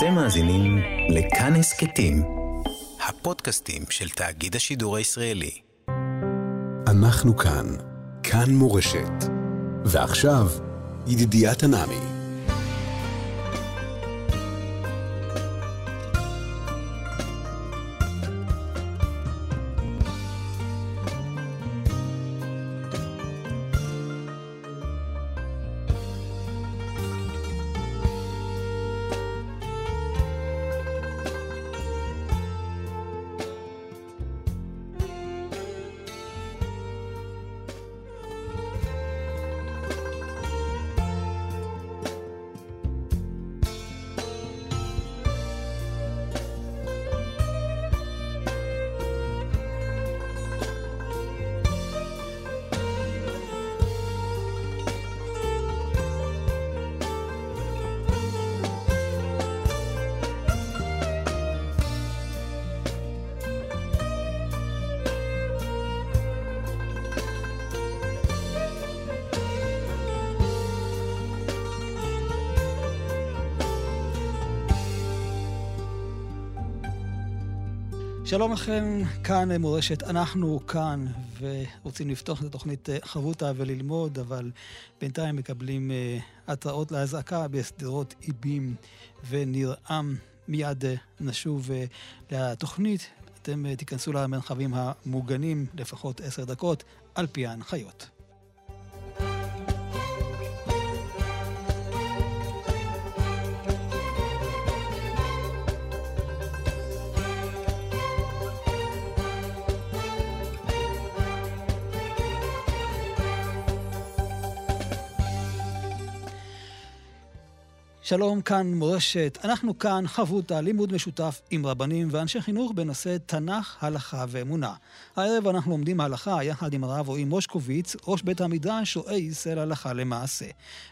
אתם מאזינים לכאן הסכתים, הפודקאסטים של תאגיד השידור הישראלי. אנחנו כאן, כאן מורשת. ועכשיו, ידידיית הנאמי. שלום לכם, כאן מורשת, אנחנו כאן, ורוצים לפתוח את התוכנית אה, חברותה וללמוד, אבל בינתיים מקבלים uh, התראות לאזעקה בשדרות איבים ונרעם. מיד uh, נשוב uh, לתוכנית, אתם uh, תיכנסו למרחבים המוגנים לפחות עשר דקות, על פי ההנחיות. שלום, כאן מורשת. אנחנו כאן חברותא, לימוד משותף עם רבנים ואנשי חינוך בנושא תנ"ך, הלכה ואמונה. הערב אנחנו לומדים הלכה יחד עם הרב רועי מושקוביץ, ראש בית המדרש, רואה ישראל הלכה למעשה.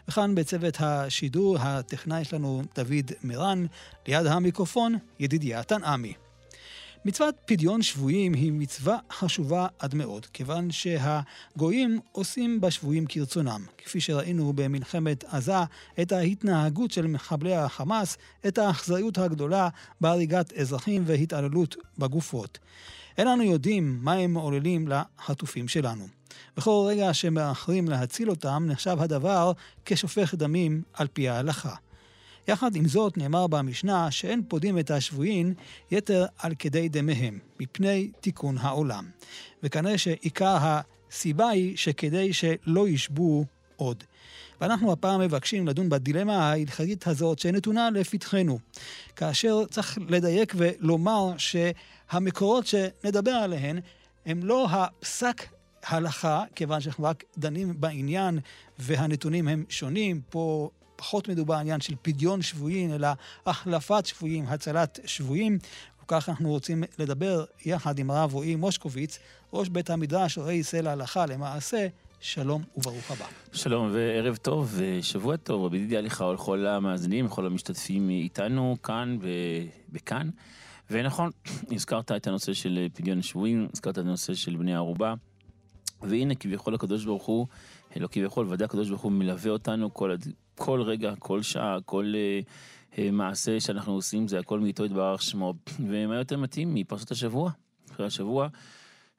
וכאן בצוות השידור, הטכנאי שלנו דוד מירן, ליד המיקרופון, ידידיה תנעמי. מצוות פדיון שבויים היא מצווה חשובה עד מאוד, כיוון שהגויים עושים בשבויים כרצונם. כפי שראינו במלחמת עזה, את ההתנהגות של מחבלי החמאס, את האכזריות הגדולה בהריגת אזרחים והתעללות בגופות. אין אנו יודעים מה הם מעוללים לחטופים שלנו. בכל רגע שמאחרים להציל אותם, נחשב הדבר כשופך דמים על פי ההלכה. יחד עם זאת, נאמר במשנה שאין פודים את השבויים יתר על כדי דמיהם, מפני תיקון העולם. וכנראה שעיקר הסיבה היא שכדי שלא ישבו עוד. ואנחנו הפעם מבקשים לדון בדילמה ההלכתית הזאת שנתונה לפתחנו. כאשר צריך לדייק ולומר שהמקורות שנדבר עליהן הם לא הפסק הלכה, כיוון שאנחנו רק דנים בעניין והנתונים הם שונים. פה פחות מדובר עניין של פדיון שבויים, אלא החלפת שבויים, הצלת שבויים. וכך אנחנו רוצים לדבר יחד עם הרב רועי מושקוביץ, ראש בית המדרש, ראי ישראל ההלכה למעשה. שלום וברוך הבא. שלום וערב טוב ושבוע טוב, רבי דידי לך ולכל המאזינים, לכל המשתתפים איתנו כאן וכאן. ונכון, הזכרת את הנושא של פדיון שבויים, הזכרת את הנושא של בני ערובה, והנה כביכול הקדוש ברוך הוא, לא כביכול, ודאי הקדוש ברוך הוא מלווה אותנו כל, כל רגע, כל שעה, כל uh, uh, מעשה שאנחנו עושים, זה הכל מאיתו יתברך שמו, ומה יותר מתאים מפרשת השבוע, אחרי השבוע,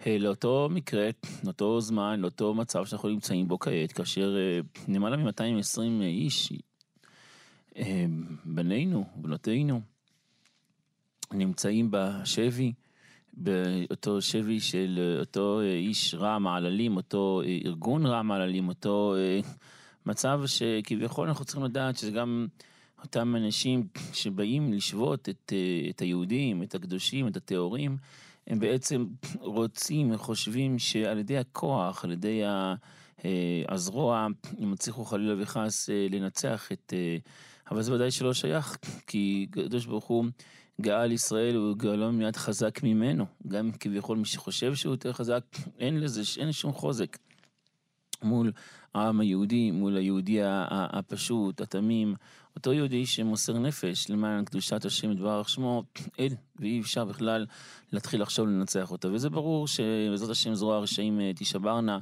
uh, לאותו מקרה, לאותו זמן, לאותו מצב שאנחנו נמצאים בו כעת, כאשר uh, למעלה מ-220 איש, uh, בנינו, בנותינו, נמצאים בשבי, באותו שבי של אותו איש רע מעללים, אותו ארגון רע מעללים, אותו מצב שכביכול אנחנו צריכים לדעת שזה גם אותם אנשים שבאים לשבות את, אה, את היהודים, את הקדושים, את הטהורים, הם בעצם רוצים, חושבים שעל ידי הכוח, על ידי אה, הזרוע, הם יצליחו חלילה וחס אה, לנצח את... אבל זה ודאי שלא שייך, כי הקדוש ברוך הוא גאל ישראל הוא גאלון מיד חזק ממנו. גם כביכול מי שחושב שהוא יותר חזק, אין לזה, אין שום חוזק. מול העם היהודי, מול היהודי הפשוט, התמים, אותו יהודי שמוסר נפש למען קדושת השם יתברך שמו, אין, ואי אפשר בכלל להתחיל לחשוב לנצח אותה. וזה ברור שבעזרת השם זרוע הרשעים אה, תישברנה,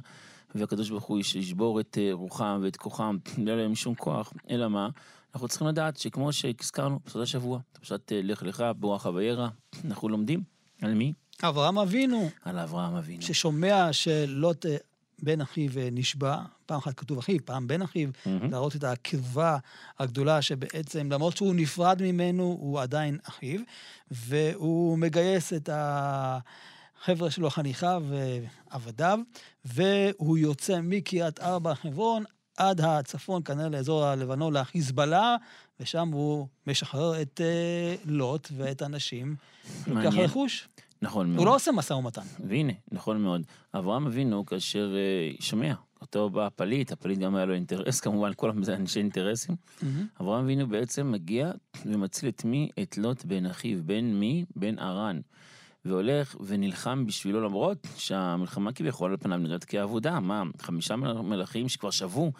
והקדוש ברוך הוא ישבור את אה, רוחם ואת כוחם, לא יהיה להם שום כוח, אלא מה? אנחנו צריכים לדעת שכמו שהזכרנו בסוד השבוע, פרשת אה, לך לך, בורח אביירה, אנחנו לומדים על מי? אברהם אבינו, על אברהם אבינו. ששומע שלוט אה, בן אחיו אה, נשבע, פעם אחת כתוב אחיו, פעם בן אחיו, מהמם. להראות את הקרבה הגדולה שבעצם, למרות שהוא נפרד ממנו, הוא עדיין אחיו, והוא מגייס את החבר'ה שלו, חניכיו ועבדיו, והוא יוצא מקריית ארבע, חברון, עד הצפון, כנראה לאזור הלבנון, לחיזבאללה, ושם הוא משחרר את אה, לוט ואת הנשים. לוקח מעניין. רכוש. נכון מאוד. הוא לא עושה משא ומתן. והנה, נכון מאוד. אברהם אבינו, כאשר אה, שומע, אותו בא הפליט, הפליט גם היה לו אינטרס, כמובן, כל זה אנשי אינטרסים. אברהם אבינו בעצם מגיע ומציל את מי? את לוט בן אחיו. בן מי? בן ארן. והולך ונלחם בשבילו למרות שהמלחמה כביכול על פניו נראית כעבודה. מה, חמישה מל- מלכים שכבר שבו,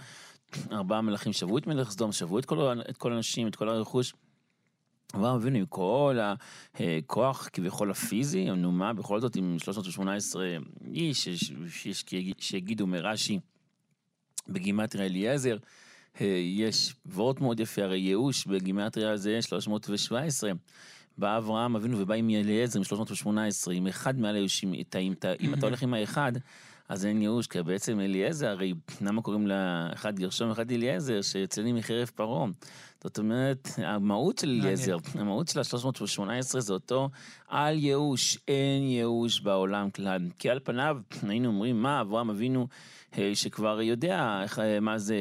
ארבעה מלכים שבו את מלך סדום, שבו את כל, את כל האנשים, את כל הרכוש. אברהם אבינו עם כל הכוח כביכול הפיזי, נו מה, בכל זאת עם 318 איש, שיש- שיגידו מרש"י בגימטריה אליעזר, אה, יש וורט מאוד יפה, הרי ייאוש בגימטריה זה 317. בא אברהם אבינו ובא עם אליעזר עם 318, עם אחד מעל הייאושים, את ה- אם אתה- הולך עם האחד, אז אין ייאוש, כי בעצם אליעזר, הרי למה קוראים לאחד גרשום ואחד אליעזר, שיוצאים מחרב פרעה? זאת אומרת, המהות של. אליעזר, המהות של ה-318 זה אותו על ייאוש, אין ייאוש בעולם כלל. כי על פניו היינו אומרים, מה אברהם אבינו אה, שכבר יודע אה, מה זה,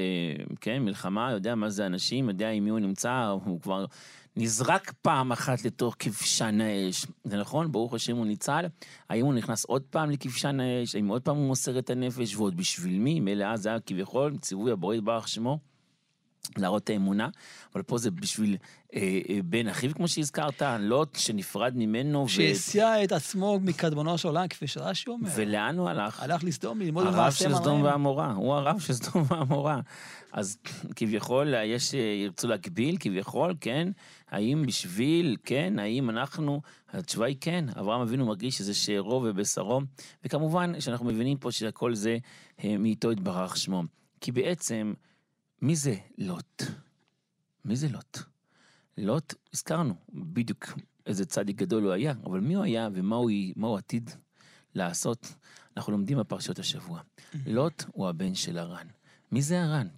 כן, מלחמה, יודע מה זה אנשים, יודע עם מי הוא נמצא, הוא כבר נזרק פעם אחת לתוך כבשן האש. זה נכון, ברוך השם הוא ניצל. האם הוא נכנס עוד פעם לכבשן האש? האם עוד פעם הוא מוסר את הנפש? ועוד בשביל מי? מילא אז היה כביכול ציווי הבורא יתברך שמו. להראות את האמונה, אבל פה זה בשביל אה, אה, בן אחיו, כמו שהזכרת, לוט שנפרד ממנו, ו... שהסיע את עצמו מקדמונו של עולם, כפי שרש"י אומר. ולאן הוא הלך? הלך לסדום ללמוד הרב של סדום. ועמורה, הוא הרב של סדום ועמורה. אז כביכול, יש, אה, ירצו להגביל, כביכול, כן, האם בשביל, כן, האם אנחנו, התשובה היא כן, אברהם אבינו מרגיש שזה שארו ובשרו, וכמובן שאנחנו מבינים פה שהכל זה אה, מאיתו יתברך שמו. כי בעצם, מי זה לוט? מי זה לוט? לוט, הזכרנו בדיוק איזה צדיק גדול הוא היה, אבל מי הוא היה ומה הוא, הוא עתיד לעשות, אנחנו לומדים בפרשיות השבוע. לוט הוא הבן של הרן. מי זה הרן?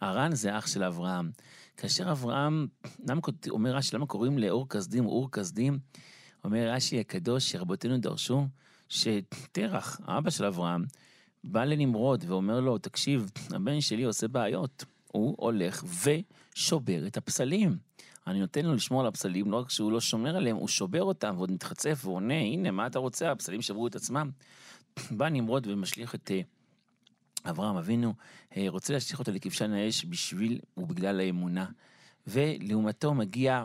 הרן זה אח של אברהם. כאשר אברהם, למה אומר רש"י, למה קוראים לאור כסדים אור כסדים? אומר רש"י הקדוש, שרבותינו דרשו, שתרח, האבא של אברהם, בא לנמרוד ואומר לו, תקשיב, הבן שלי עושה בעיות. הוא הולך ושובר את הפסלים. אני נותן לו לשמור על הפסלים, לא רק שהוא לא שומר עליהם, הוא שובר אותם ועוד מתחצף ועונה, הנה, מה אתה רוצה? הפסלים שברו את עצמם. בא נמרוד ומשליך את אה, אברהם אבינו, אה, רוצה להשליך אותו לכבשן האש בשביל ובגלל האמונה. ולעומתו מגיע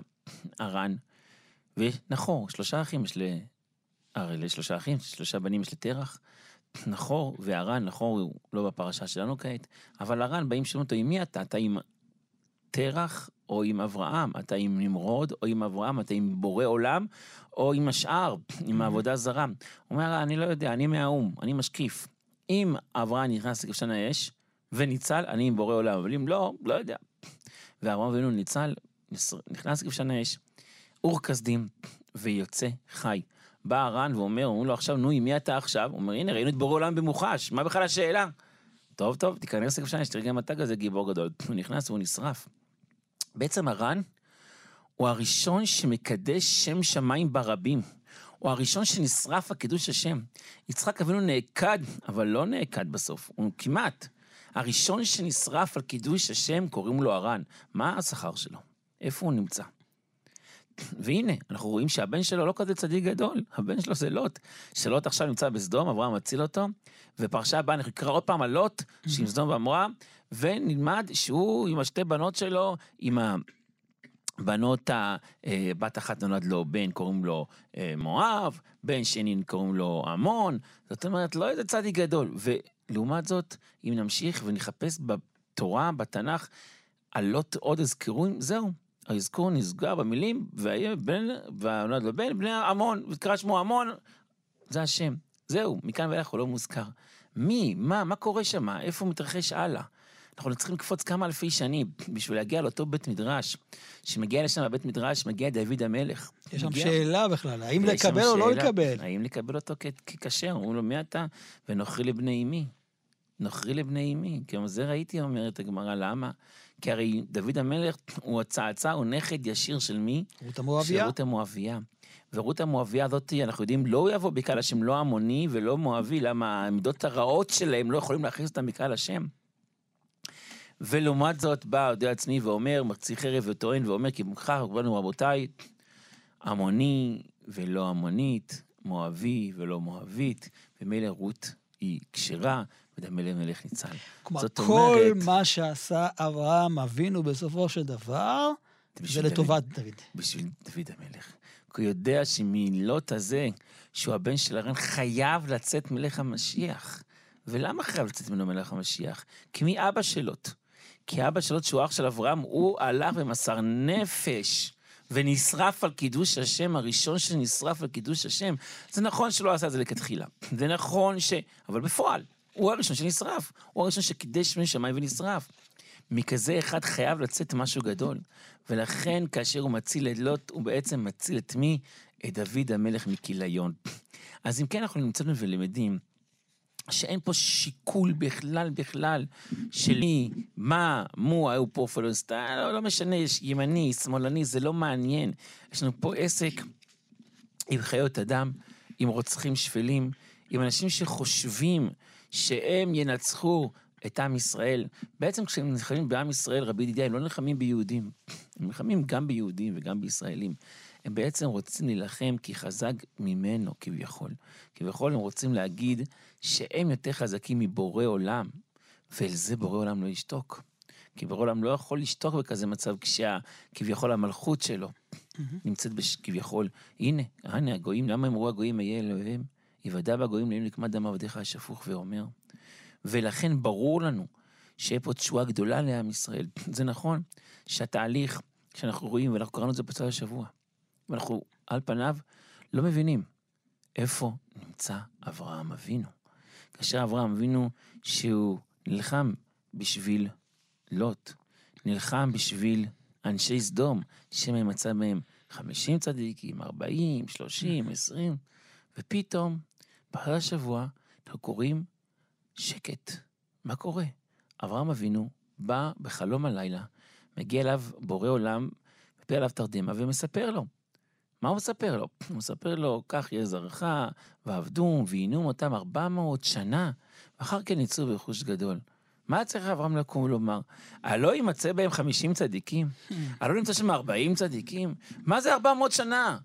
הרן ונחור, שלושה אחים יש ל... הרי לשלושה אחים, שלושה בנים יש לתרח. נחור והרן, נחור הוא לא בפרשה שלנו כעת, אבל הרן באים שואלים אותו, עם מי אתה? אתה עם תרח או עם אברהם? אתה עם נמרוד או עם אברהם? אתה עם בורא עולם או עם השאר, עם העבודה זרה? הוא אומר, אני לא יודע, אני מהאו"ם, אני משקיף. אם אברהם נכנס לכבשן האש וניצל, אני עם בורא עולם, אבל אם לא, לא יודע. ואברהם אבינו ניצל, נכנס לכבשן האש, אור כסדים, ויוצא חי. בא הר"ן ואומר, אומרים לו עכשיו, נו, עם מי אתה עכשיו? הוא אומר, הנה, ראינו את בורא עולם במוחש, מה בכלל השאלה? טוב, טוב, תיכנס לכבשן תראה גם אתה כזה גיבור גדול. הוא נכנס והוא נשרף. בעצם הר"ן הוא הראשון שמקדש שם שמיים ברבים. הוא הראשון שנשרף על קידוש השם. יצחק אבינו נעקד, אבל לא נעקד בסוף, הוא כמעט. הראשון שנשרף על קידוש השם קוראים לו הר"ן. מה השכר שלו? איפה הוא נמצא? והנה, אנחנו רואים שהבן שלו לא כזה צדיק גדול, הבן שלו זה לוט. שלוט עכשיו נמצא בסדום, אברהם מציל אותו, ופרשה הבאה נקרא עוד פעם על לוט, שעם סדום ועמורה, ונלמד שהוא עם השתי בנות שלו, עם ה... בנות, אה, בת אחת נולד לו בן, קוראים לו אה, מואב, בן שני קוראים לו עמון, זאת אומרת, לא איזה צדיק גדול. ולעומת זאת, אם נמשיך ונחפש בתורה, בתנ"ך, על לוט עוד אזכורים, זהו. האזכור נסגר במילים, והיה בן, ונולד לו בן, בני עמון, וקרא שמו עמון, זה השם. זהו, מכאן ואילך הוא לא מוזכר. מי? מה? מה קורה שם? איפה מתרחש הלאה? אנחנו צריכים לקפוץ כמה אלפי שנים בשביל להגיע לאותו בית מדרש. שמגיע לשם לבית מדרש, מגיע דוד המלך. יש שם מגיע- שאלה בכלל, האם לקבל או לא שאלה, לקבל? האם לקבל אותו ככשר? אומרים לו, מי אתה? ונוכרי לבני אמי. נוכרי לבני אמי. כמו זה ראיתי, אומרת הגמרא, למה? כי הרי דוד המלך הוא הצאצא, הוא נכד ישיר של מי? רות של המואביה? רות המואביה. ורות המואביה הזאת, אנחנו יודעים, לא יבוא בקהל השם, לא עמוני ולא מואבי, למה העמדות הרעות שלהם לא יכולים להכניס אותם בקהל השם. ולעומת זאת בא אודי עצמי ואומר, מחצי חרב וטוען ואומר, כי מוכרח, אמרנו רבותיי, עמוני ולא עמונית, מואבי ולא מואבית, ומילא רות היא כשרה, ודמי מלך ניצל. כלומר, כל אומרת- מה שעשה אברהם אבינו בסופו של דבר, זה לטובת דוד. בשביל דוד המלך. כי הוא יודע שמלוט הזה, שהוא הבן של ארן, חייב לצאת מלך המשיח. ולמה חייב לצאת ממנו מלך המשיח? כי מי אבא של לוט? כי אבא של לוט, שהוא אח של אברהם, הוא הלך ומסר נפש. ונשרף על קידוש השם, הראשון שנשרף על קידוש השם. זה נכון שלא עשה את זה לכתחילה. זה נכון ש... אבל בפועל, הוא הראשון שנשרף. הוא הראשון שקידש שמי שמיים ונשרף. מכזה אחד חייב לצאת משהו גדול. ולכן כאשר הוא מציל את לוט, הוא בעצם מציל את מי? את דוד המלך מכיליון. אז אם כן אנחנו נמצאים ולמדים שאין פה שיקול בכלל בכלל של מי, מה, מו, היו פה פלסטיין, לא, לא משנה, יש ימני, שמאלני, זה לא מעניין. יש לנו פה עסק עם חיות אדם, עם רוצחים שפלים, עם אנשים שחושבים שהם ינצחו את עם ישראל. בעצם כשהם נלחמים בעם ישראל, רבי ידידיה, הם לא נלחמים ביהודים. הם נלחמים גם ביהודים וגם בישראלים. הם בעצם רוצים להילחם כי חזק ממנו, כביכול. כביכול הם רוצים להגיד שהם יותר חזקים מבורא עולם, ואל זה בורא עולם לא ישתוק. כי בורא עולם לא יכול לשתוק בכזה מצב כשכביכול המלכות שלו נמצאת בש... כביכול, הנה, הנה הגויים, למה אמרו הגויים אהיה אלוהיהם? יוודע בגויים לאם נקמת דם עבדיך השפוך ואומר. ולכן ברור לנו שיהיה פה תשועה גדולה לעם ישראל. זה נכון שהתהליך שאנחנו רואים, ואנחנו קראנו את זה בצד השבוע, ואנחנו על פניו לא מבינים איפה נמצא אברהם אבינו. כאשר אברהם אבינו שהוא נלחם בשביל לוט, נלחם בשביל אנשי סדום, שמא מצא מהם 50 צדיקים, 40, 30, 20, ופתאום, באחרי השבוע, אנחנו קוראים שקט. מה קורה? אברהם אבינו בא בחלום הלילה, מגיע אליו בורא עולם, מפיל עליו תרדמה ומספר לו. מה הוא מספר לו? הוא מספר לו, כך יהיה זרעך, ועבדום, ועינום אותם 400 שנה, ואחר כן יצאו ברכוש גדול. מה צריך אברהם לקום ולומר? הלא יימצא בהם 50 צדיקים? הלא נמצא שם 40 צדיקים? מה זה 400 שנה?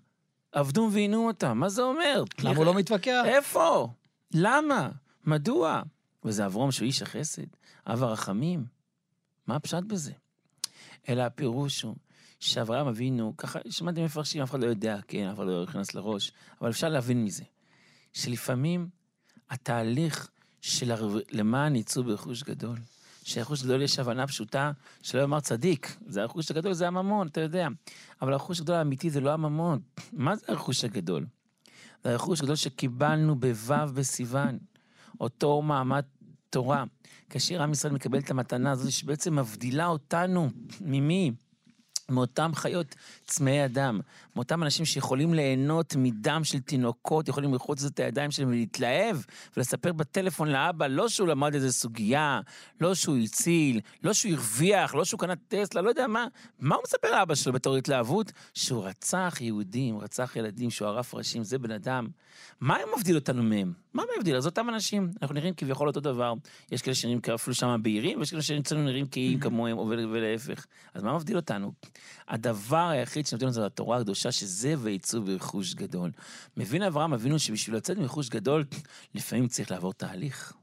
עבדום ועינום אותם, מה זה אומר? למה הוא לא מתווכח? איפה? למה? מדוע? וזה אברום שהוא איש החסד, אב הרחמים. מה הפשט בזה? אלא הפירוש הוא שאברהם אבינו, ככה שמעתי מפרשים, אף אחד לא יודע, כן, אף אחד לא נכנס לראש, אבל אפשר להבין מזה, שלפעמים התהליך של הר... למען יצאו ברכוש גדול, שהרכוש גדול יש הבנה פשוטה, שלא יאמר צדיק, זה הרכוש הגדול, זה הממון, אתה יודע. אבל הרכוש הגדול האמיתי זה לא הממון. מה זה הרכוש הגדול? זה הרכוש הגדול שקיבלנו בו' בסיוון, אותו מעמד תורה. כאשר עם ישראל מקבל את המתנה הזאת, שבעצם מבדילה אותנו ממי? מאותם חיות צמאי אדם, מאותם אנשים שיכולים ליהנות מדם של תינוקות, יכולים לרחוץ את הידיים שלהם ולהתלהב ולספר בטלפון לאבא, לא שהוא למד איזה סוגיה, לא שהוא הציל, לא שהוא הרוויח, לא שהוא קנה טסלה, לא יודע מה. מה הוא מספר לאבא שלו בתור התלהבות? שהוא רצח יהודים, רצח ילדים, שהוא ערף ראשים, זה בן אדם. מה מבדיל אותנו מהם? מה מבדיל? אז אותם אנשים, אנחנו נראים כביכול אותו דבר. יש כאלה שנראים אפילו שם בהירים, ויש כאלה שאצלנו נראים כאיים כמוהם, ולהפך. אז מה מבדיל אותנו? הדבר היחיד שמבדיל אותנו זה התורה הקדושה, שזה ויצאו ברכוש גדול. מבין אברהם אבינו שבשביל לצאת מרכוש גדול, לפעמים צריך לעבור תהליך.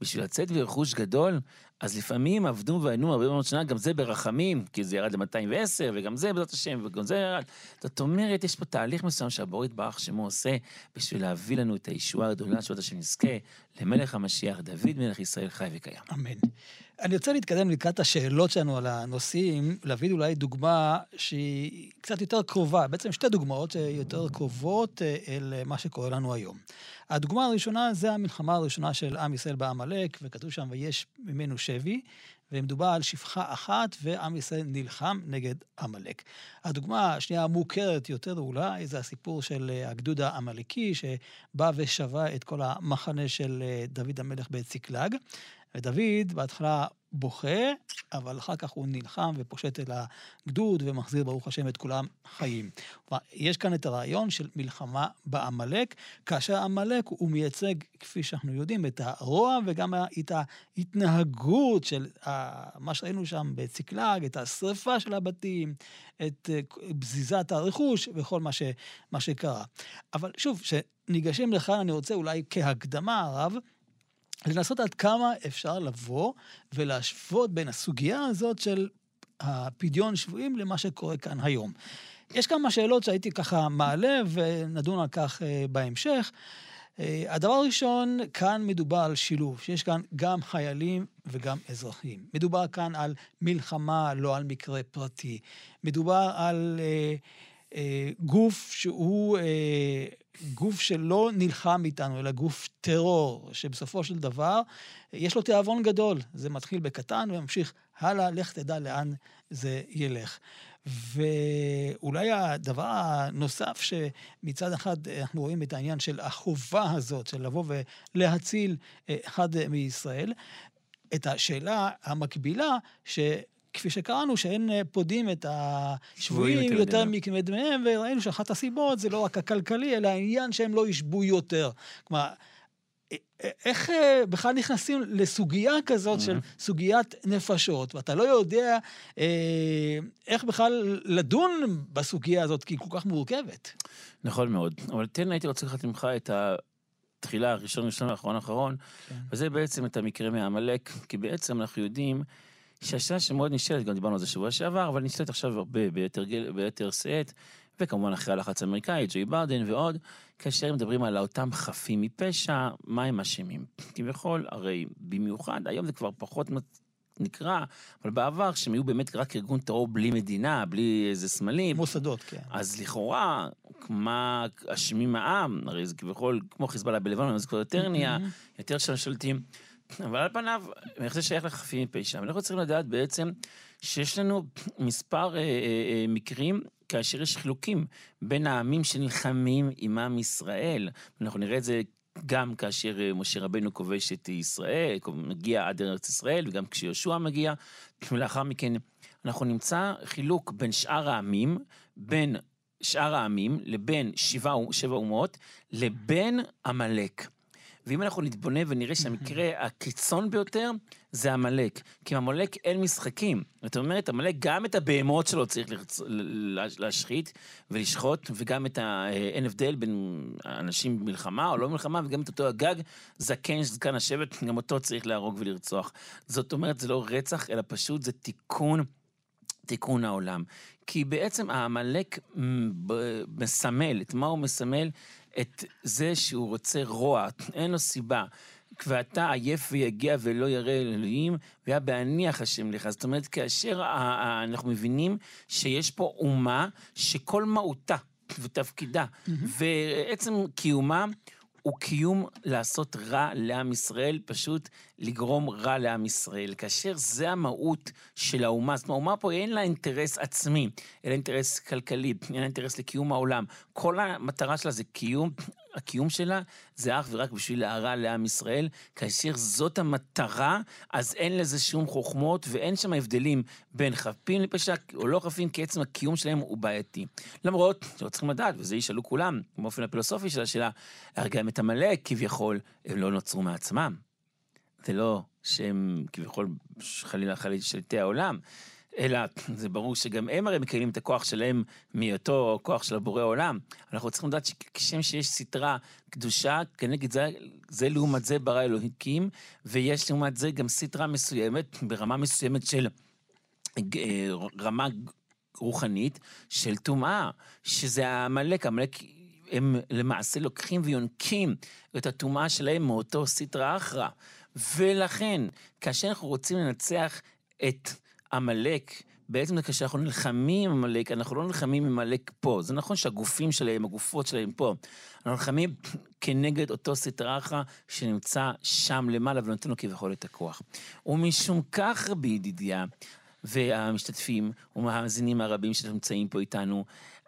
בשביל לצאת ברכוש גדול, אז לפעמים עבדו ועיינו הרבה מאוד שנה, גם זה ברחמים, כי זה ירד ל-210, וגם זה בעזרת השם, וגם זה ירד. זאת אומרת, יש פה תהליך מסוים שהבור יתברך שמו עושה, בשביל להביא לנו את הישועה הגדולה, שבעת השם נזכה, למלך המשיח, דוד מלך ישראל חי וקיים. אמן. אני רוצה להתקדם לקראת השאלות שלנו על הנושאים, להביא אולי דוגמה שהיא קצת יותר קרובה, בעצם שתי דוגמאות יותר קרובות אה, אל מה שקורה לנו היום. הדוגמה הראשונה זה המלחמה הראשונה של עם ישראל בעמלק, וכתוב שם ויש ממנו שבי, ומדובר על שפחה אחת, ועם ישראל נלחם נגד עמלק. הדוגמה השנייה המוכרת יותר אולי, זה הסיפור של אה, הגדוד העמלקי, שבא ושבה את כל המחנה של אה, דוד המלך בציקלג. ודוד בהתחלה בוכה, אבל אחר כך הוא נלחם ופושט אל הגדוד ומחזיר, ברוך השם, את כולם חיים. יש כאן את הרעיון של מלחמה בעמלק, כאשר עמלק הוא מייצג, כפי שאנחנו יודעים, את הרוע וגם את ההתנהגות של מה שראינו שם בצקלג, את השרפה של הבתים, את אה, בזיזת הרכוש וכל מה, ש, מה שקרה. אבל שוב, כשניגשים לכאן, אני רוצה אולי כהקדמה, הרב, לנסות עד כמה אפשר לבוא ולהשוות בין הסוגיה הזאת של הפדיון שבויים למה שקורה כאן היום. יש כמה שאלות שהייתי ככה מעלה ונדון על כך אה, בהמשך. אה, הדבר הראשון, כאן מדובר על שילוב, שיש כאן גם חיילים וגם אזרחים. מדובר כאן על מלחמה, לא על מקרה פרטי. מדובר על אה, אה, גוף שהוא אה, גוף שלא נלחם איתנו, אלא גוף טרור, שבסופו של דבר יש לו תיאבון גדול. זה מתחיל בקטן וממשיך הלאה, לך תדע לאן זה ילך. ואולי הדבר הנוסף שמצד אחד אנחנו רואים את העניין של החובה הזאת, של לבוא ולהציל אה, אחד מישראל, את השאלה המקבילה, ש... כפי שקראנו, שאין אה, פודים את השבויים יותר מקדמיהם, וראינו שאחת הסיבות זה לא רק הכלכלי, אלא העניין שהם לא ישבו יותר. כלומר, אה, אה, איך בכלל נכנסים לסוגיה כזאת של סוגיית נפשות, ואתה לא יודע איך בכלל לדון בסוגיה הזאת, כי היא כל כך מורכבת. נכון מאוד. אבל תן, הייתי רוצה לקחת ממך את התחילה הראשון, ראשון ואחרון אחרון, כן. וזה בעצם את המקרה מעמלק, כי בעצם אנחנו יודעים שהשאלה שמאוד נשאלת, גם דיברנו על זה שבוע שעבר, אבל נשאלת עכשיו הרבה ביתר, ביתר שאת, וכמובן אחרי הלחץ האמריקאי, ג'וי ברדן ועוד, כאשר מדברים על אותם חפים מפשע, מה הם אשמים? כביכול, הרי במיוחד, היום זה כבר פחות נקרא, אבל בעבר, כשהם היו באמת רק ארגון טרור בלי מדינה, בלי איזה סמלים. מוסדות, כן. אז לכאורה, מה אשמים העם? הרי זה כביכול, כמו חיזבאללה בלבנון, זה כבר יותר נהיה, יותר שם שולטים. אבל על פניו, איך זה שייך לחפים מפשע? אנחנו צריכים לדעת בעצם שיש לנו מספר אה, אה, אה, מקרים כאשר יש חילוקים בין העמים שנלחמים עם עם ישראל. אנחנו נראה את זה גם כאשר אה, משה רבנו כובש את ישראל, מגיע עד ארץ ישראל, וגם כשיהושע מגיע, ולאחר מכן אנחנו נמצא חילוק בין שאר העמים, בין שאר העמים לבין שבע, שבע אומות, לבין עמלק. ואם אנחנו נתבונן ונראה שהמקרה הקיצון ביותר זה עמלק. כי עם עמלק אין משחקים. זאת אומרת, עמלק גם את הבהמות שלו צריך לרצ... להשחית ולשחוט, וגם את ה... אין הבדל בין אנשים במלחמה או לא במלחמה, וגם את אותו הגג, זקן, זקן השבט, גם אותו צריך להרוג ולרצוח. זאת אומרת, זה לא רצח, אלא פשוט זה תיקון. תיקון העולם. כי בעצם העמלק מסמל, את מה הוא מסמל? את זה שהוא רוצה רוע, אין לו סיבה. ואתה עייף ויגיע ולא ירא אלוהים, והיה בהניח השם לך. זאת אומרת, כאשר אנחנו מבינים שיש פה אומה שכל מהותה ותפקידה, mm-hmm. ועצם קיומה הוא קיום לעשות רע לעם ישראל, פשוט לגרום רע לעם ישראל. כאשר זה המהות של האומה, זאת אומרת, האומה פה אין לה אינטרס עצמי, אלא אינטרס כלכלי, אין לה אינטרס לקיום העולם. כל המטרה שלה זה קיום הקיום שלה זה אך ורק בשביל להרע לעם ישראל. כאשר זאת המטרה, אז אין לזה שום חוכמות ואין שם הבדלים בין חפים לפשע או לא חפים, כי עצם הקיום שלהם הוא בעייתי. למרות שלא צריכים לדעת, וזה ישאלו כולם, באופן הפילוסופי של השאלה, הרי גם את עמלק כביכול, הם לא נוצרו מעצמם. זה לא שהם כביכול חלילה חלילה שליטי העולם. אלא זה ברור שגם הם הרי מקיימים את הכוח שלהם מהיותו כוח של הבורא עולם. אנחנו צריכים לדעת שכשם שיש סתרה קדושה, כנגד זה, זה לעומת זה ברא אלוהים, ויש לעומת זה גם סתרה מסוימת, ברמה מסוימת של אה, רמה רוחנית, של טומאה, שזה העמלק, עמלק הם למעשה לוקחים ויונקים את הטומאה שלהם מאותו סטרא אחרא. ולכן, כאשר אנחנו רוצים לנצח את עמלק, בעצם כשאנחנו נלחמים עם עמלק, אנחנו לא נלחמים עם עמלק פה. זה נכון שהגופים שלהם, הגופות שלהם פה. אנחנו נלחמים כנגד אותו סטראחה שנמצא שם למעלה ונותן לו כביכול את הכוח. ומשום כך, רבי ידידיה, והמשתתפים ומהמאזינים הרבים שנמצאים פה איתנו,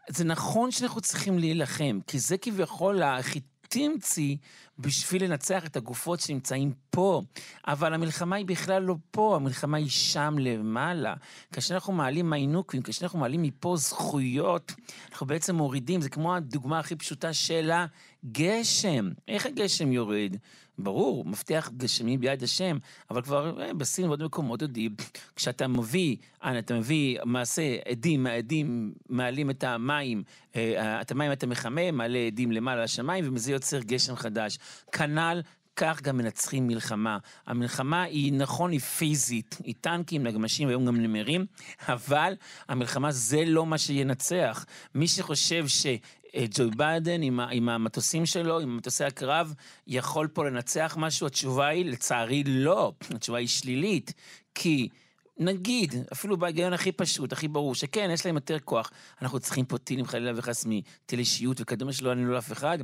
זה נכון שאנחנו צריכים להילחם, כי זה כביכול החיטמצי בשביל לנצח את הגופות שנמצאים פה. אבל המלחמה היא בכלל לא פה, המלחמה היא שם למעלה. כאשר אנחנו מעלים מיינוקים, כאשר אנחנו מעלים מפה זכויות, אנחנו בעצם מורידים, זה כמו הדוגמה הכי פשוטה של הגשם. איך הגשם יורד? ברור, מבטיח גשמי ביד השם, אבל כבר אה, בסין ובעוד מקומות יודעים, כשאתה מביא, אנא, אתה מביא מעשה עדים, העדים מעלים את המים, אה, את המים אתה מחמם, מעלה עדים למעלה לשמיים, ומזה יוצר גשם חדש. כנ"ל כך גם מנצחים מלחמה. המלחמה היא, נכון, היא פיזית, היא טנקים, נגמשים, והיום גם נמרים, אבל המלחמה זה לא מה שינצח. מי שחושב ש... ג'וי ביידן עם, עם המטוסים שלו, עם מטוסי הקרב, יכול פה לנצח משהו? התשובה היא, לצערי, לא. התשובה היא שלילית. כי נגיד, אפילו בהיגיון הכי פשוט, הכי ברור, שכן, יש להם יותר כוח. אנחנו צריכים פה טילים חלילה וחס מטיל אישיות וכדומה שלא ענינו לאף אחד.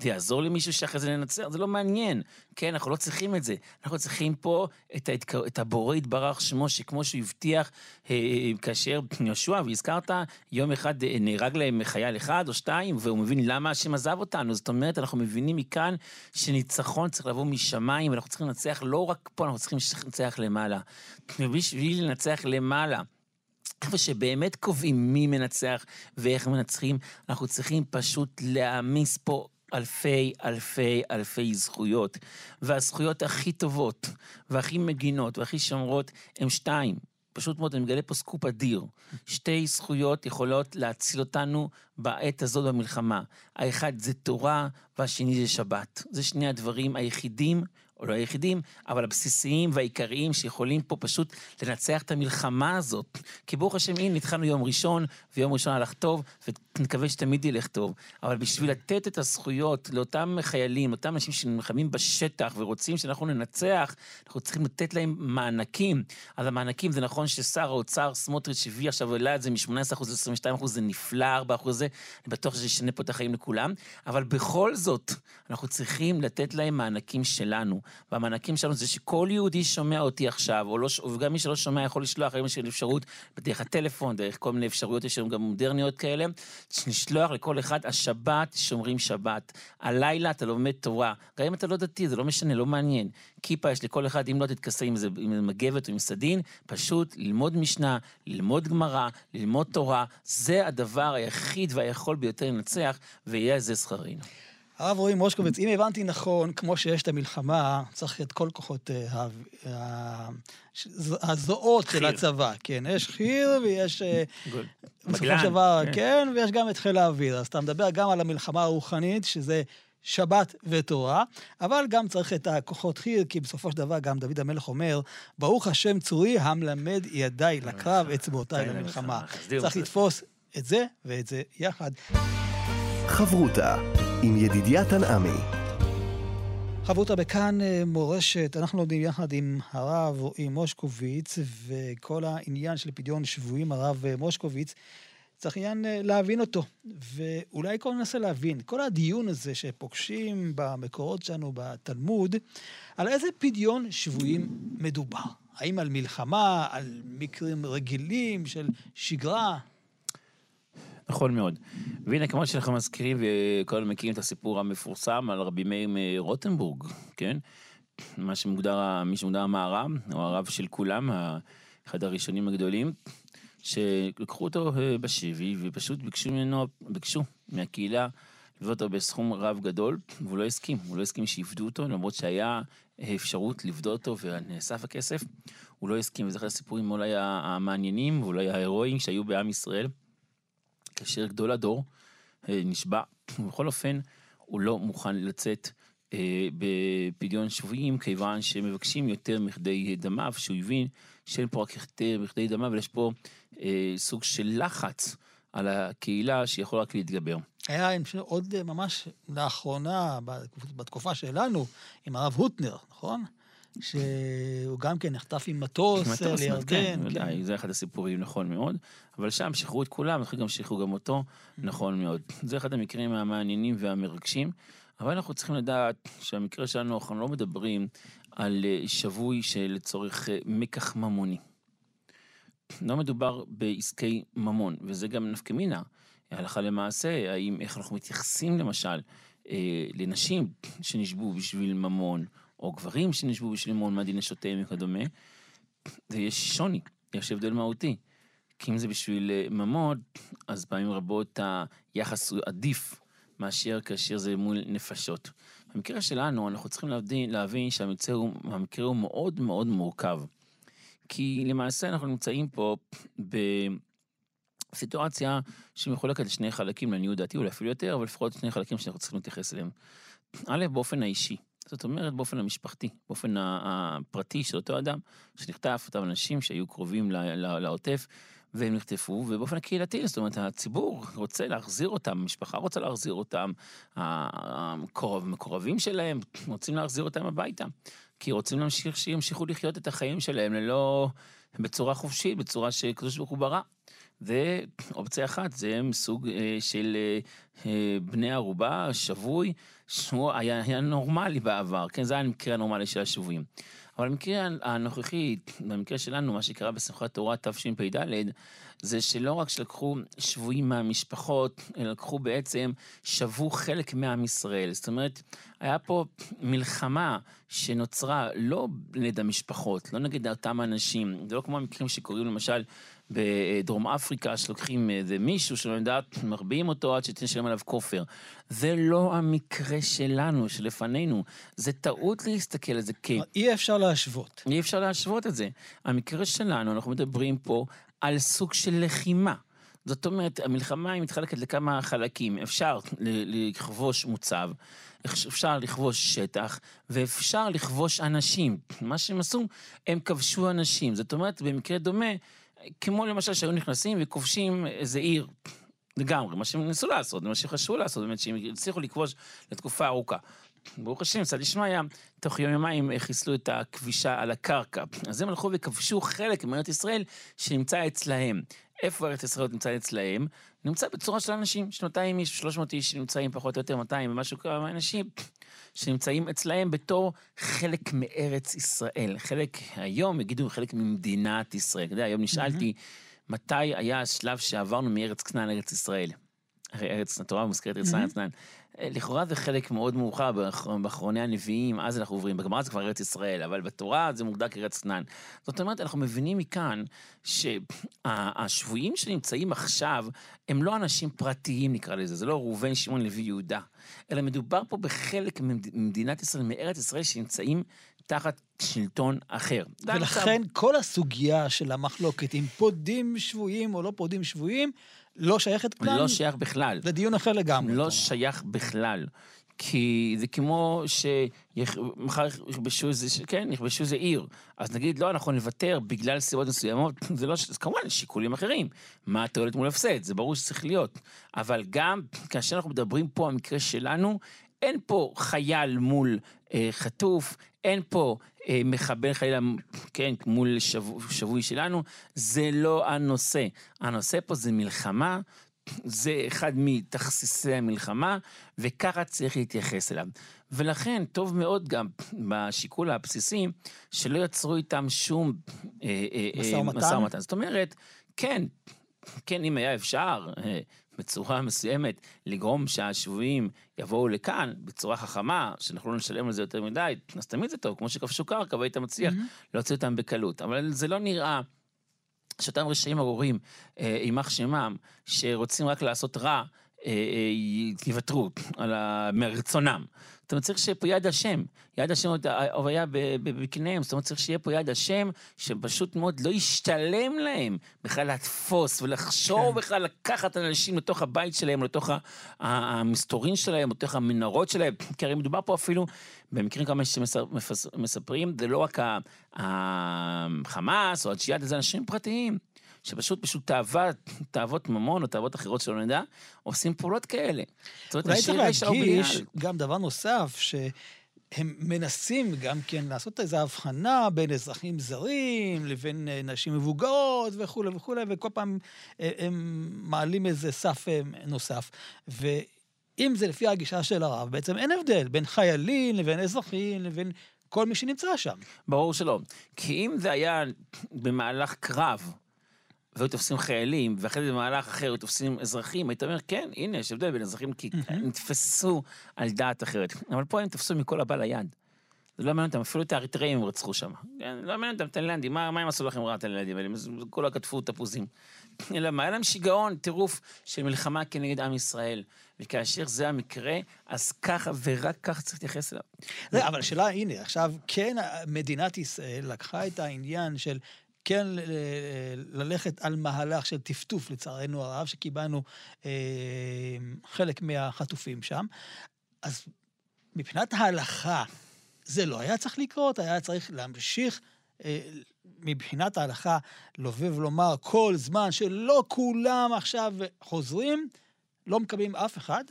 זה יעזור למישהו שאחרי זה ננצח? זה לא מעניין. כן, אנחנו לא צריכים את זה. אנחנו צריכים פה את, ההתקר... את הבורא יתברך שמו, שכמו שהוא הבטיח אה, כאשר יהושע, והזכרת, יום אחד אה, נהרג להם חייל אחד או שתיים, והוא מבין למה השם עזב אותנו. זאת אומרת, אנחנו מבינים מכאן שניצחון צריך לבוא משמיים, ואנחנו צריכים לנצח לא רק פה, אנחנו צריכים לנצח למעלה. ובשביל לנצח למעלה, איפה שבאמת קובעים מי מנצח ואיך מנצחים, אנחנו צריכים פשוט להעמיס פה אלפי אלפי אלפי זכויות, והזכויות הכי טובות, והכי מגינות, והכי שומרות, הם שתיים. פשוט מאוד, אני מגלה פה סקופ אדיר. שתי זכויות יכולות להציל אותנו בעת הזאת במלחמה. האחד זה תורה, והשני זה שבת. זה שני הדברים היחידים או לא היחידים, אבל הבסיסיים והעיקריים שיכולים פה פשוט לנצח את המלחמה הזאת. כי ברוך השם, הנה, התחלנו יום ראשון, ויום ראשון הלך טוב, ונקווה שתמיד ילך טוב. אבל בשביל לתת את הזכויות לאותם חיילים, אותם אנשים שנלחמים בשטח ורוצים שאנחנו ננצח, אנחנו צריכים לתת להם מענקים. אז המענקים, זה נכון ששר האוצר סמוטריץ' הביא עכשיו, העלה את זה מ-18% ל-22%, זה נפלא, 4% זה, אני בטוח שזה ישנה פה את החיים לכולם, אבל בכל זאת, אנחנו צריכים לתת להם מענקים שלנו. והמענקים שלנו זה שכל יהודי שומע אותי עכשיו, או לא, וגם מי שלא שומע יכול לשלוח, היום יש אפשרות בדרך הטלפון, דרך כל מיני אפשרויות, יש לנו גם מודרניות כאלה, לשלוח לכל אחד, השבת שומרים שבת, הלילה אתה לומד תורה, גם אם אתה לא דתי, זה לא משנה, לא מעניין. כיפה יש לכל אחד, אם לא תתכסה עם, עם מגבת או עם סדין, פשוט ללמוד משנה, ללמוד גמרא, ללמוד תורה, זה הדבר היחיד והיכול ביותר לנצח, ויהיה זה שכרנו. הרב רועי מושקוביץ, אם הבנתי נכון, כמו שיש את המלחמה, צריך את כל כוחות אה, הזרועות של הצבא. כן, יש חי"ר ויש... אה, בסופו של דבר, כן. כן, ויש גם את חיל האוויר. אז אתה מדבר גם על המלחמה הרוחנית, שזה שבת ותורה, אבל גם צריך את הכוחות חי"ר, כי בסופו של דבר גם דוד המלך אומר, ברוך השם צורי המלמד ידיי לקרב, אצבעותיי למלחמה. צריך לתפוס את זה ואת זה יחד. חברותה עם ידידיה תנעמי. חברותה בכאן אה, מורשת, אנחנו לומדים יחד עם הרב רועי מושקוביץ, וכל העניין של פדיון שבויים, הרב אה, מושקוביץ, צריך עניין אה, להבין אותו. ואולי קודם ננסה להבין, כל הדיון הזה שפוגשים במקורות שלנו בתלמוד, על איזה פדיון שבויים מדובר? האם על מלחמה, על מקרים רגילים של שגרה? נכון מאוד. והנה, כמו שאנחנו מזכירים, וכולנו מכירים את הסיפור המפורסם על רבי מאיר מרוטנבורג, כן? מה שמוגדר, מי שמוגדר המערב, הוא הרב של כולם, אחד הראשונים הגדולים, שלקחו אותו אה, בשבי ופשוט ביקשו ממנו, ביקשו מהקהילה לבוא אותו בסכום רב גדול, והוא לא הסכים, הוא לא הסכים שיפדו אותו, למרות שהיה אפשרות לבדות אותו ונאסף הכסף, הוא לא הסכים, וזה אחד הסיפורים אולי המעניינים ואולי ההירואיים שהיו בעם ישראל. כאשר גדול הדור אה, נשבע, ובכל אופן הוא לא מוכן לצאת אה, בפדיון שבויים, כיוון שמבקשים יותר מכדי דמיו, שהוא הבין שאין פה רק מכדי דמיו, אבל יש פה אה, סוג של לחץ על הקהילה שיכול רק להתגבר. היה עוד ממש לאחרונה, בתקופה שלנו, עם הרב הוטנר, נכון? שהוא גם כן נחטף עם מטוס מטוס, אה, כן, לירדן. ודאי, זה אחד הסיפורים, נכון מאוד. אבל שם שחררו את כולם, אחרי גם שחררו גם אותו, נכון מאוד. זה אחד המקרים המעניינים והמרגשים. אבל אנחנו צריכים לדעת שהמקרה שלנו, אנחנו לא מדברים על אה, שבוי שלצורך אה, מקח ממוני. לא מדובר בעסקי ממון, וזה גם נפקא מינה. הלכה למעשה, האם, איך אנחנו מתייחסים למשל אה, לנשים שנשבו בשביל ממון, או גברים שנשבו בשביל ממון, מה דין נשותיהם וכדומה, ויש שוני, יש הבדל מהותי. כי אם זה בשביל אה, ממון, אז פעמים רבות היחס הוא עדיף מאשר כאשר זה מול נפשות. במקרה שלנו, אנחנו צריכים להבין, להבין שהמקרה הוא, הוא מאוד מאוד מורכב. כי למעשה אנחנו נמצאים פה בסיטואציה שמחולקת לשני חלקים, לעניות דעתי, אולי אפילו יותר, אבל לפחות שני חלקים שאנחנו צריכים להתייחס אליהם. א', באופן האישי. זאת אומרת, באופן המשפחתי, באופן הפרטי של אותו אדם, שנחטף, אותם אנשים שהיו קרובים לעוטף, והם נחטפו, ובאופן הקהילתי, זאת אומרת, הציבור רוצה להחזיר אותם, המשפחה רוצה להחזיר אותם, המקורבים שלהם רוצים להחזיר אותם הביתה, כי רוצים להמשיך שימשיכו לחיות את החיים שלהם ללא, בצורה חופשית, בצורה שקדוש ברוך הוא ברא. ואופציה אחת זה מסוג אה, של אה, אה, בני ערובה, שבוי, שהוא היה, היה נורמלי בעבר, כן, זה היה המקרה הנורמלי של השבויים. אבל במקרה הנוכחי, במקרה שלנו, מה שקרה בשמחת תורה תשפ"ד, זה שלא רק שלקחו שבויים מהמשפחות, אלא לקחו בעצם, שבו חלק מעם ישראל. זאת אומרת, היה פה מלחמה שנוצרה לא נגד המשפחות, לא נגד אותם אנשים. זה לא כמו המקרים שקורים למשל בדרום אפריקה, שלוקחים איזה מישהו שלא יודעת, מרביעים אותו עד שתשלם עליו כופר. זה לא המקרה שלנו, שלפנינו. זה טעות להסתכל על זה כ... אי אפשר להשוות. אי אפשר להשוות את זה. המקרה שלנו, אנחנו מדברים פה על סוג של לחימה. זאת אומרת, המלחמה היא מתחלקת לכמה חלקים. אפשר לכבוש מוצב, אפשר לכבוש שטח, ואפשר לכבוש אנשים. מה שהם עשו, הם כבשו אנשים. זאת אומרת, במקרה דומה, כמו למשל שהיו נכנסים וכובשים איזה עיר. לגמרי, מה שהם ניסו לעשות, מה שחשבו לעשות, באמת שהם הצליחו לכבוש לתקופה ארוכה. ברוך השם, צד ישמעיה, תוך יום יומיים חיסלו את הכבישה על הקרקע. אז הם הלכו וכבשו חלק מארץ ישראל שנמצא אצלהם. איפה ארץ ישראל נמצא אצלהם? נמצא בצורה של אנשים, של 200 איש, 300 איש שנמצאים פחות או יותר 200 ומשהו כמה אנשים שנמצאים אצלהם בתור חלק מארץ ישראל. חלק, היום יגידו חלק ממדינת ישראל. אתה יודע, היום נשאלתי, מתי היה השלב שעברנו מארץ כנען לארץ ישראל? הרי ארץ, התורה מוזכרת ארץ כנען. לכאורה זה חלק מאוד מאוחר באחרוני הנביאים, אז אנחנו עוברים, בגמרא זה כבר ארץ ישראל, אבל בתורה זה מוגדר כארץ כנען. זאת אומרת, אנחנו מבינים מכאן שהשבויים שנמצאים עכשיו, הם לא אנשים פרטיים נקרא לזה, זה לא ראובן, שמעון, לוי, יהודה, אלא מדובר פה בחלק ממדינת ישראל, מארץ ישראל, שנמצאים תחת שלטון אחר. ולכן כל הסוגיה של המחלוקת, אם פודים שבויים או לא פודים שבוייים, לא שייכת כלל? לא שייך בכלל. זה דיון אחר לגמרי. לא שייך בכלל. כי זה כמו שמחר יכבשו איזה, כן, יכבשו איזה עיר. אז נגיד, לא, אנחנו נוותר בגלל סיבות מסוימות, זה לא, זה כמובן שיקולים אחרים. מה התועלת מול הפסד, זה ברור שצריך להיות. אבל גם כאשר אנחנו מדברים פה, המקרה שלנו, אין פה חייל מול אה, חטוף, אין פה אה, מחבל חלילה, כן, מול שבו, שבוי שלנו, זה לא הנושא. הנושא פה זה מלחמה, זה אחד מתכסיסי המלחמה, וככה צריך להתייחס אליו. ולכן, טוב מאוד גם בשיקול הבסיסי, שלא יצרו איתם שום אה, אה, משא ומתן. זאת אומרת, כן, כן, אם היה אפשר, אה, בצורה מסוימת, לגרום שהשבויים יבואו לכאן בצורה חכמה, שאנחנו לא נשלם על זה יותר מדי, אז תמיד זה טוב, כמו שכבשו קרקע והיית מצליח mm-hmm. להוציא אותם בקלות. אבל זה לא נראה שאותם רשעים ארורים, אה, יימח שמם, שרוצים רק לעשות רע, אה, יוותרו מרצונם. זאת אומרת, צריך שיהיה פה יד השם. יד השם עוד היה בקניהם, זאת אומרת, צריך שיהיה פה יד השם, שפשוט מאוד לא ישתלם להם בכלל לתפוס ולחשוב כן. בכלל לקחת אנשים לתוך הבית שלהם, לתוך המסתורין שלהם, לתוך המנהרות שלהם, כי הרי מדובר פה אפילו, במקרים כמה שמספרים, זה לא רק החמאס או הג'יהאד, זה אנשים פרטיים. שפשוט פשוט תאוות, תאוות ממון או תאוות אחרות שלא נדע, עושים פעולות כאלה. אולי צריך להדגיש גם דבר נוסף, ש... הם מנסים גם כן לעשות איזו הבחנה בין אזרחים זרים לבין אה, נשים מבוגרות וכולי וכולי, וכל פעם אה, הם מעלים איזה סף אה, נוסף. ואם זה לפי הגישה של הרב, בעצם אין הבדל בין חיילים לבין אזרחים לבין כל מי שנמצא שם. ברור שלא. כי אם זה היה במהלך קרב, והיו תופסים חיילים, ואחרי זה במהלך אחר היו תופסים אזרחים, היית אומר, כן, הנה, יש הבדל בין אזרחים, כי נתפסו על דעת אחרת. אבל פה הם תפסו מכל הבא ליד. זה לא מעניין אותם, אפילו את האריתראים הם רצחו שם. כן, לא מעניין אותם, תאילנדים, מה, מה הם עשו לכם רע, תאילנדים האלה? הם כולה כתבו תפוזים. אלא מה, היה להם שיגעון, טירוף של מלחמה כנגד עם ישראל. וכאשר זה המקרה, אז ככה ורק ככה צריך להתייחס אליו. אבל השאלה, הנה, עכשיו, כן, מדינת ישראל לקחה את העניין של כן ללכת על מהלך של טפטוף, לצערנו הרב, שקיבלנו אה, חלק מהחטופים שם. אז מבחינת ההלכה, זה לא היה צריך לקרות, היה צריך להמשיך אה, מבחינת ההלכה לבוא ולומר כל זמן שלא כולם עכשיו חוזרים, לא מקבלים אף אחד?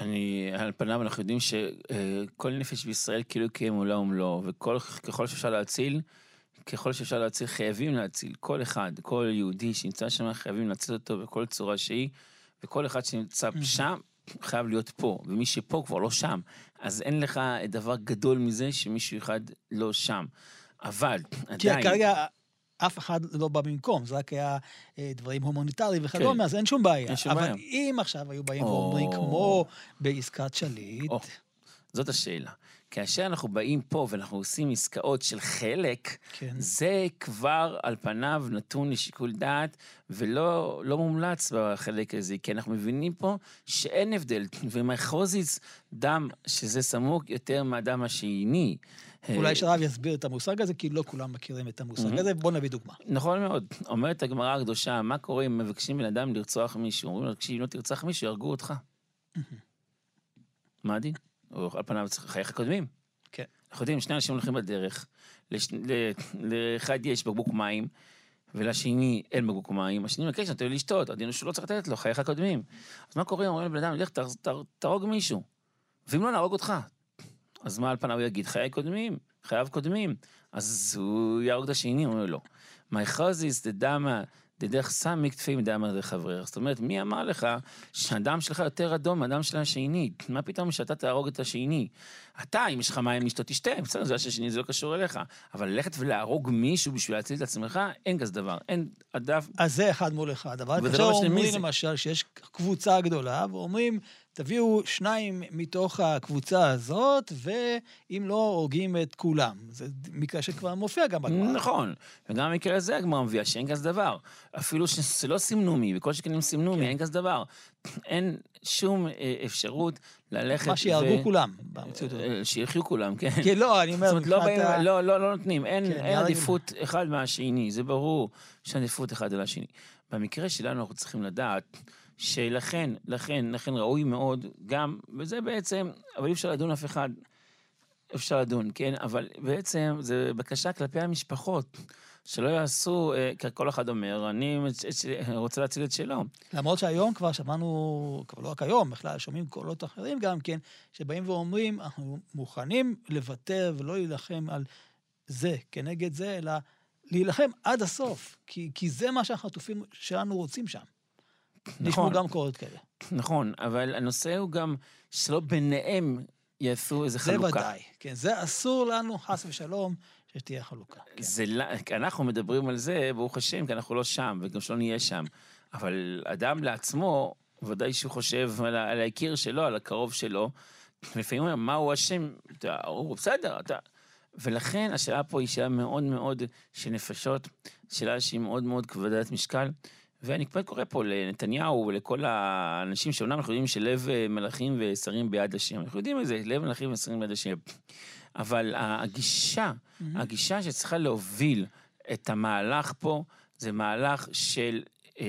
אני, על פניו אנחנו יודעים שכל נפש בישראל כאילו קיים עולם ומלואו, וככל שאפשר להציל, ככל שאפשר להציל, חייבים להציל. כל אחד, כל יהודי שנמצא שם, חייבים להציל אותו בכל צורה שהיא, וכל אחד שנמצא שם, חייב להיות פה, ומי שפה כבר לא שם. אז אין לך דבר גדול מזה שמישהו אחד לא שם. אבל, עדיין... כי כרגע אף אחד לא בא במקום, זה רק היה אה, דברים הומניטריים וכדומה, כן. אז אין שום בעיה. אין שום אבל בעיה. אם עכשיו היו באים ואומרים, כמו בעסקת שליט... או, זאת השאלה. כאשר אנחנו באים פה ואנחנו עושים עסקאות של חלק, כן. זה כבר על פניו נתון לשיקול דעת ולא לא מומלץ בחלק הזה, כי אנחנו מבינים פה שאין הבדל, ומחוזיץ דם שזה סמוק יותר מהדם השני. אולי שהרב יסביר את המושג הזה, כי לא כולם מכירים את המושג הזה, בוא נביא דוגמה. נכון מאוד. אומרת הגמרא הקדושה, מה קורה אם מבקשים בן אדם לרצוח מישהו? אומרים לו, אם לא תרצח מישהו, יהרגו אותך. מה הדין? או על פניו חייך קודמים. כן. אנחנו יודעים, שני אנשים הולכים בדרך, לש... לאחד יש בקבוק מים, ולשני אין בקבוק מים, השני מבקש נותן לשתות, הדין הוא שהוא לא צריך לתת לו, חייך קודמים. אז מה קורה? אומרים לבן אדם, לך תהרוג מישהו. ואם לא, נהרוג אותך. אז מה על פניו הוא יגיד? חיי קודמים, חייו קודמים. אז הוא יהרוג את השני, הוא אומר לו. My is the dama דדרך סם מכתפי מדי אמר חברך. זאת אומרת, מי אמר לך שהדם שלך יותר אדום מהדם של השני? מה פתאום שאתה תהרוג את השני? אתה, אם יש לך מים לשתות, תשתה, בסדר, זה השני, זה לא קשור אליך. אבל ללכת ולהרוג מישהו בשביל להציל את עצמך, אין כזה דבר. אין הדף... אז זה אחד מול אחד. אבל עכשיו אומרים למשל שיש קבוצה גדולה, ואומרים, תביאו שניים מתוך הקבוצה הזאת, ואם לא, הורגים את כולם. זה מקרה שכבר מופיע גם בגמרא. נכון, וגם במקרה הזה הגמרא מביאה שאין כזה דבר. אפילו שזה לא סימנו מי, וכל שכנים סימנו מי, כן. אין כזה דבר. אין שום אה, אפשרות ללכת מה שיהרגו כולם במציאות הזאת. אה, שיחיו כולם, כן. כן, לא, אני אומר, זאת אומרת, לא, לא, לא, לא נותנים, אין, כן, אין עדיפות אחד מהשני, זה ברור שאין עדיפות אחד על השני. במקרה שלנו אנחנו צריכים לדעת שלכן, לכן, לכן ראוי מאוד גם, וזה בעצם, אבל אי אפשר לדון אף אחד, אפשר לדון, כן? אבל בעצם זה בקשה כלפי המשפחות. שלא יעשו, אה, כי כל אחד אומר, אני רוצה להציל את שלו. למרות שהיום כבר שמענו, כבר לא רק היום, בכלל שומעים קולות אחרים גם כן, שבאים ואומרים, אנחנו מוכנים לוותר ולא להילחם על זה כנגד זה, אלא להילחם עד הסוף, כי, כי זה מה שהחטופים שלנו רוצים שם. נכון. נשמעו גם קולות כאלה. נכון, אבל הנושא הוא גם שלא ביניהם יעשו איזה חלוקה. זה ודאי, כן. זה אסור לנו, חס ושלום, שתהיה חלוקה. כן. זה, אנחנו מדברים על זה, ברוך השם, כי אנחנו לא שם, וגם שלא נהיה שם. אבל אדם לעצמו, ודאי שהוא חושב על, על היקיר שלו, על הקרוב שלו, לפעמים הוא אומר, מה הוא אשם? הוא בסדר, אתה... ולכן השאלה פה היא שאלה מאוד מאוד של נפשות, שאלה שהיא מאוד מאוד כבדת משקל. ואני כבר קורא פה לנתניהו ולכל האנשים שאומנם אנחנו יודעים שלב מלאכים ושרים ביד השם, אנחנו יודעים את זה, לב מלאכים ושרים ביד השם. אבל הגישה. הגישה שצריכה להוביל את המהלך פה, זה מהלך של אה,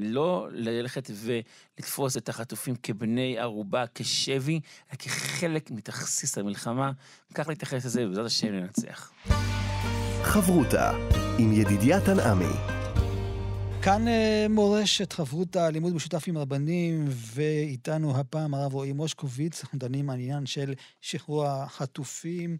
לא ללכת ולתפוס את החטופים כבני ערובה, כשבי, אלא כחלק מתכסיס המלחמה. כך להתייחס לזה, ובעזרת השם ננצח. חברותה עם ידידיה תנעמי כאן אה, מורשת חברותא, לימוד משותף עם רבנים, ואיתנו הפעם הרב רועי מושקוביץ, אנחנו דנים על עניין של שחרור החטופים,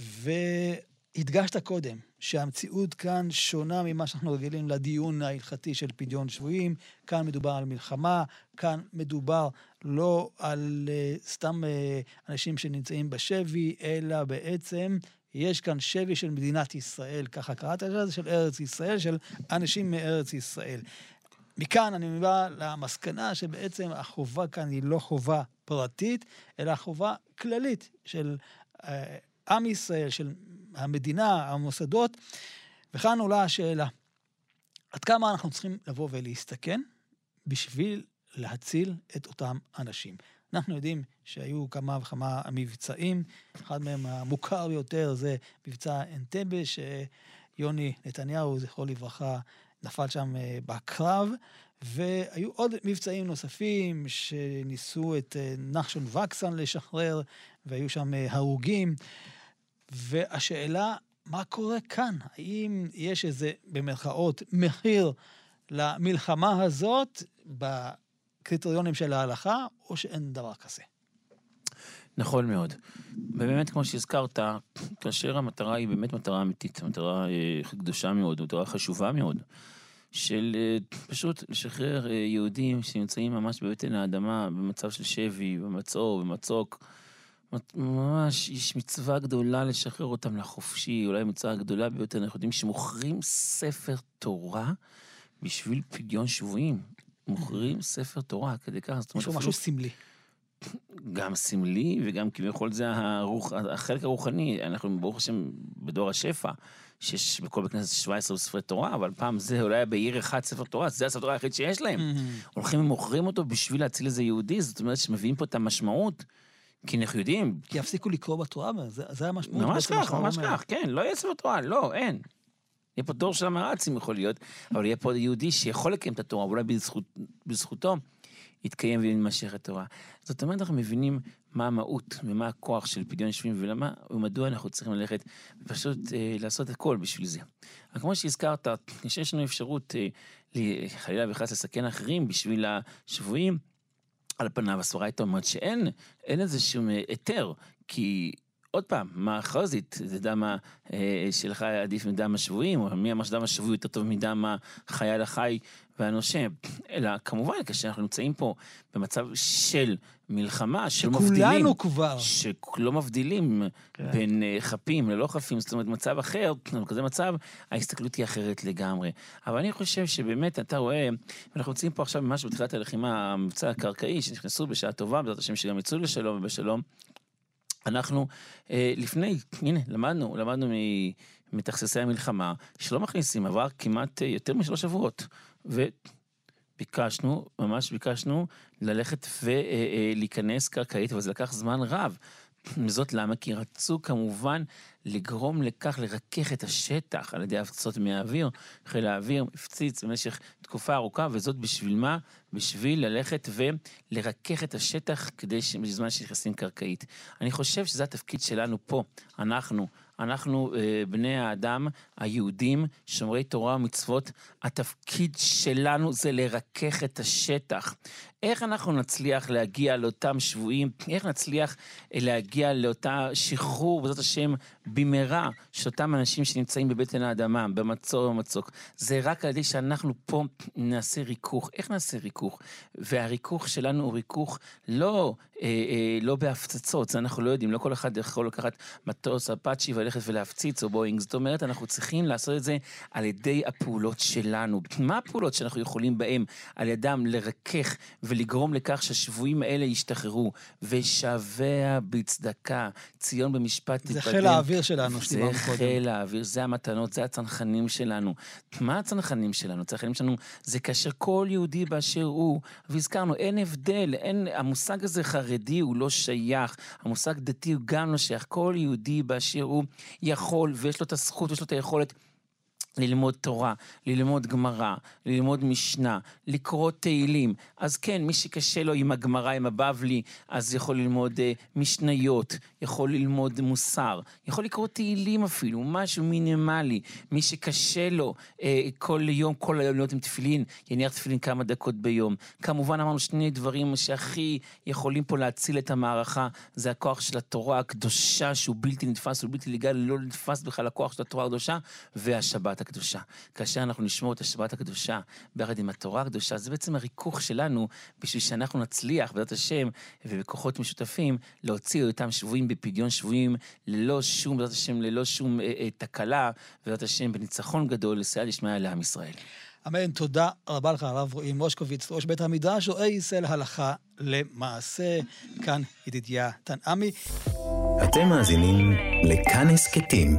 והדגשת קודם שהמציאות כאן שונה ממה שאנחנו רגילים לדיון ההלכתי של פדיון שבויים, כאן מדובר על מלחמה, כאן מדובר לא על uh, סתם uh, אנשים שנמצאים בשבי, אלא בעצם יש כאן שבי של מדינת ישראל, ככה קראת לזה, של ארץ ישראל, של אנשים מארץ ישראל. מכאן אני בא למסקנה שבעצם החובה כאן היא לא חובה פרטית, אלא חובה כללית של אה, עם ישראל, של המדינה, המוסדות. וכאן עולה השאלה, עד כמה אנחנו צריכים לבוא ולהסתכן בשביל להציל את אותם אנשים? אנחנו יודעים שהיו כמה וכמה מבצעים, אחד מהם המוכר ביותר זה מבצע אנטבה, שיוני נתניהו, זכרו לברכה, נפל שם אה, בקרב, והיו עוד מבצעים נוספים שניסו את אה, נחשון וקסן לשחרר, והיו שם אה, הרוגים. והשאלה, מה קורה כאן? האם יש איזה, במרכאות, מחיר למלחמה הזאת בקריטריונים של ההלכה, או שאין דבר כזה? נכון מאוד. ובאמת, כמו שהזכרת, כאשר המטרה היא באמת מטרה אמיתית, מטרה אה, קדושה מאוד, מטרה חשובה מאוד, של אה, פשוט לשחרר אה, יהודים שנמצאים ממש בבטן האדמה, במצב של שבי, במצור, במצוק. ממש, יש מצווה גדולה לשחרר אותם לחופשי, אולי מצווה גדולה ביותר. אנחנו יודעים שמוכרים ספר תורה בשביל פדיון שבויים. מוכרים ספר תורה, כדי אומרת, יש משהו סמלי. גם סמלי וגם כביכול זה הרוח, החלק הרוחני. אנחנו ברוך השם בדור השפע, שיש בכל בית כנסת 17 ספרי תורה, אבל פעם זה אולי בעיר אחד ספר תורה, זה הספר תורה היחיד שיש להם. Mm-hmm. הולכים ומוכרים אותו בשביל להציל איזה יהודי, זאת אומרת שמביאים פה את המשמעות. כי אנחנו יודעים. כי יפסיקו לקרוא בתורה, זה, זה המשמעות. ממש כך, ממש כך, כן, לא יהיה ספר תורה, לא, אין. יהיה פה דור של המרצים יכול להיות, אבל יהיה פה יהודי שיכול לקיים את התורה, ואולי בזכות, בזכותו יתקיים ויימשך התורה. זאת אומרת, אנחנו מבינים מה המהות ומה הכוח של פדיון יושבים ולמה ומדוע אנחנו צריכים ללכת ופשוט אה, לעשות הכל בשביל זה. אבל כמו שהזכרת, יש לנו אפשרות אה, חלילה וחס לסכן אחרים בשביל השבויים, על פניו הסברה הייתה אומרת שאין אין איזה שום אה, היתר, כי עוד פעם, מה החזית? זה דם אה, שלך עדיף מדם השבויים, או מי אמר שדם השבוי יותר טוב מדם החייל החי והנושם. אלא כמובן, כשאנחנו נמצאים פה במצב של מלחמה, שלא מבדילים... שכולנו כבר. שלא מבדילים כן. בין אה, חפים ללא חפים, זאת אומרת, מצב אחר, בכזה מצב, ההסתכלות היא אחרת לגמרי. אבל אני חושב שבאמת, אתה רואה, אנחנו נמצאים פה עכשיו ממש בתחילת הלחימה, המבצע הקרקעי, שנכנסו בשעה טובה, בעזרת השם שגם יצאו לשלום ובשלום. אנחנו אה, לפני, הנה, למדנו, למדנו מתכססי המלחמה, שלא מכניסים, עבר כמעט אה, יותר משלוש שבועות. וביקשנו, ממש ביקשנו, ללכת ולהיכנס אה, קרקעית, אבל זה לקח זמן רב. זאת למה? כי רצו כמובן לגרום לכך, לרכך את השטח על ידי הפצצות מהאוויר. חיל האוויר הפציץ במשך תקופה ארוכה, וזאת בשביל מה? בשביל ללכת ולרכך את השטח כדי ש... בזמן שנכנסים קרקעית. אני חושב שזה התפקיד שלנו פה, אנחנו, אנחנו אה, בני האדם, היהודים, שומרי תורה ומצוות, התפקיד שלנו זה לרכך את השטח. איך אנחנו נצליח להגיע לאותם שבויים, איך נצליח אה, להגיע לאותה שחרור, בעזרת השם, במהרה, של אותם אנשים שנמצאים בבטן האדמה, במצור ובמצוק. זה רק על ידי שאנחנו פה נעשה ריכוך. איך נעשה ריכוך? והריכוך שלנו הוא ריכוך לא, לא בהפצצות, זה אנחנו לא יודעים, לא כל אחד יכול לקחת מטוס אפאצ'י וללכת ולהפציץ או בואינג. זאת אומרת, אנחנו צריכים לעשות את זה על ידי הפעולות שלנו. מה הפעולות שאנחנו יכולים בהם על ידם לרכך ולגרום לכך שהשבויים האלה ישתחררו? ושבע בצדקה, ציון במשפט תתפדם. זה חיל האוויר שלנו, שדיברנו קודם. זה חיל האוויר, זה המתנות, זה הצנחנים שלנו. מה הצנחנים שלנו? הצנחנים שלנו זה כאשר כל יהודי באשר הוא, והזכרנו, אין הבדל, אין, המושג הזה חרדי הוא לא שייך, המושג דתי הוא גם לא שייך. כל יהודי באשר הוא יכול, ויש לו את הזכות, ויש לו את היכולת. ללמוד תורה, ללמוד גמרא, ללמוד משנה, לקרוא תהילים. אז כן, מי שקשה לו עם הגמרא, עם הבבלי, אז יכול ללמוד uh, משניות, יכול ללמוד מוסר, יכול לקרוא תהילים אפילו, משהו מינימלי. מי שקשה לו uh, כל יום, כל היום להיות עם תפילין, יניח תפילין כמה דקות ביום. כמובן אמרנו שני דברים שהכי יכולים פה להציל את המערכה, זה הכוח של התורה הקדושה, שהוא בלתי נתפס, הוא בלתי לגל, לא נתפס בכלל הכוח של התורה הקדושה, והשבת הקדושה. כאשר אנחנו נשמור את השבת הקדושה ביחד עם התורה הקדושה, זה בעצם הריכוך שלנו בשביל שאנחנו נצליח, בעזרת השם, ובכוחות משותפים, להוציא אותם שבויים בפדיון שבויים, ללא שום, בעזרת השם, ללא שום אה, אה, תקלה, בעזרת השם, בניצחון גדול, לסייע לשמוע לעם ישראל. אמן, תודה רבה לך, הרב רועי מושקוביץ, ראש בית המדרש, רואה ישראל הלכה למעשה. כאן ידידיה תנעמי. אתם מאזינים לכאן הסכתים,